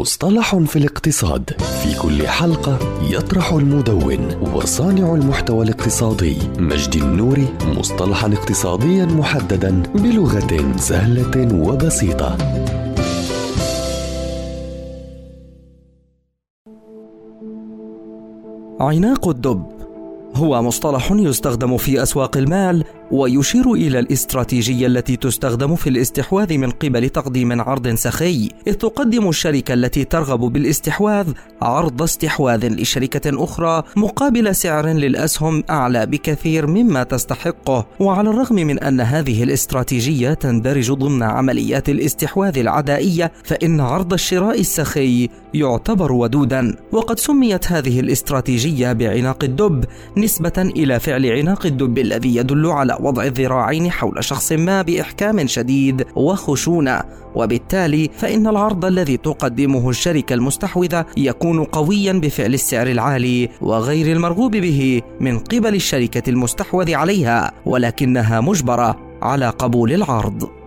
مصطلح في الاقتصاد. في كل حلقة يطرح المدون وصانع المحتوى الاقتصادي مجد النوري مصطلحا اقتصاديا محددا بلغة سهلة وبسيطة. عناق الدب هو مصطلح يستخدم في أسواق المال ويشير إلى الاستراتيجية التي تستخدم في الاستحواذ من قبل تقديم عرض سخي. إذ تقدم الشركة التي ترغب بالاستحواذ عرض استحواذ لشركة أخرى مقابل سعر للأسهم أعلى بكثير مما تستحقه. وعلى الرغم من أن هذه الاستراتيجية تندرج ضمن عمليات الاستحواذ العدائية فإن عرض الشراء السخي يعتبر ودودا. وقد سميت هذه الاستراتيجية بعناق الدب نسبة إلى فعل عناق الدب الذي يدل على وضع الذراعين حول شخص ما بإحكام شديد وخشونة. وبالتالي فإن العرض الذي تقدمه الشركة المستحوذة يكون قويا بفعل السعر العالي وغير المرغوب به من قبل الشركة المستحوذ عليها ولكنها مجبرة على قبول العرض.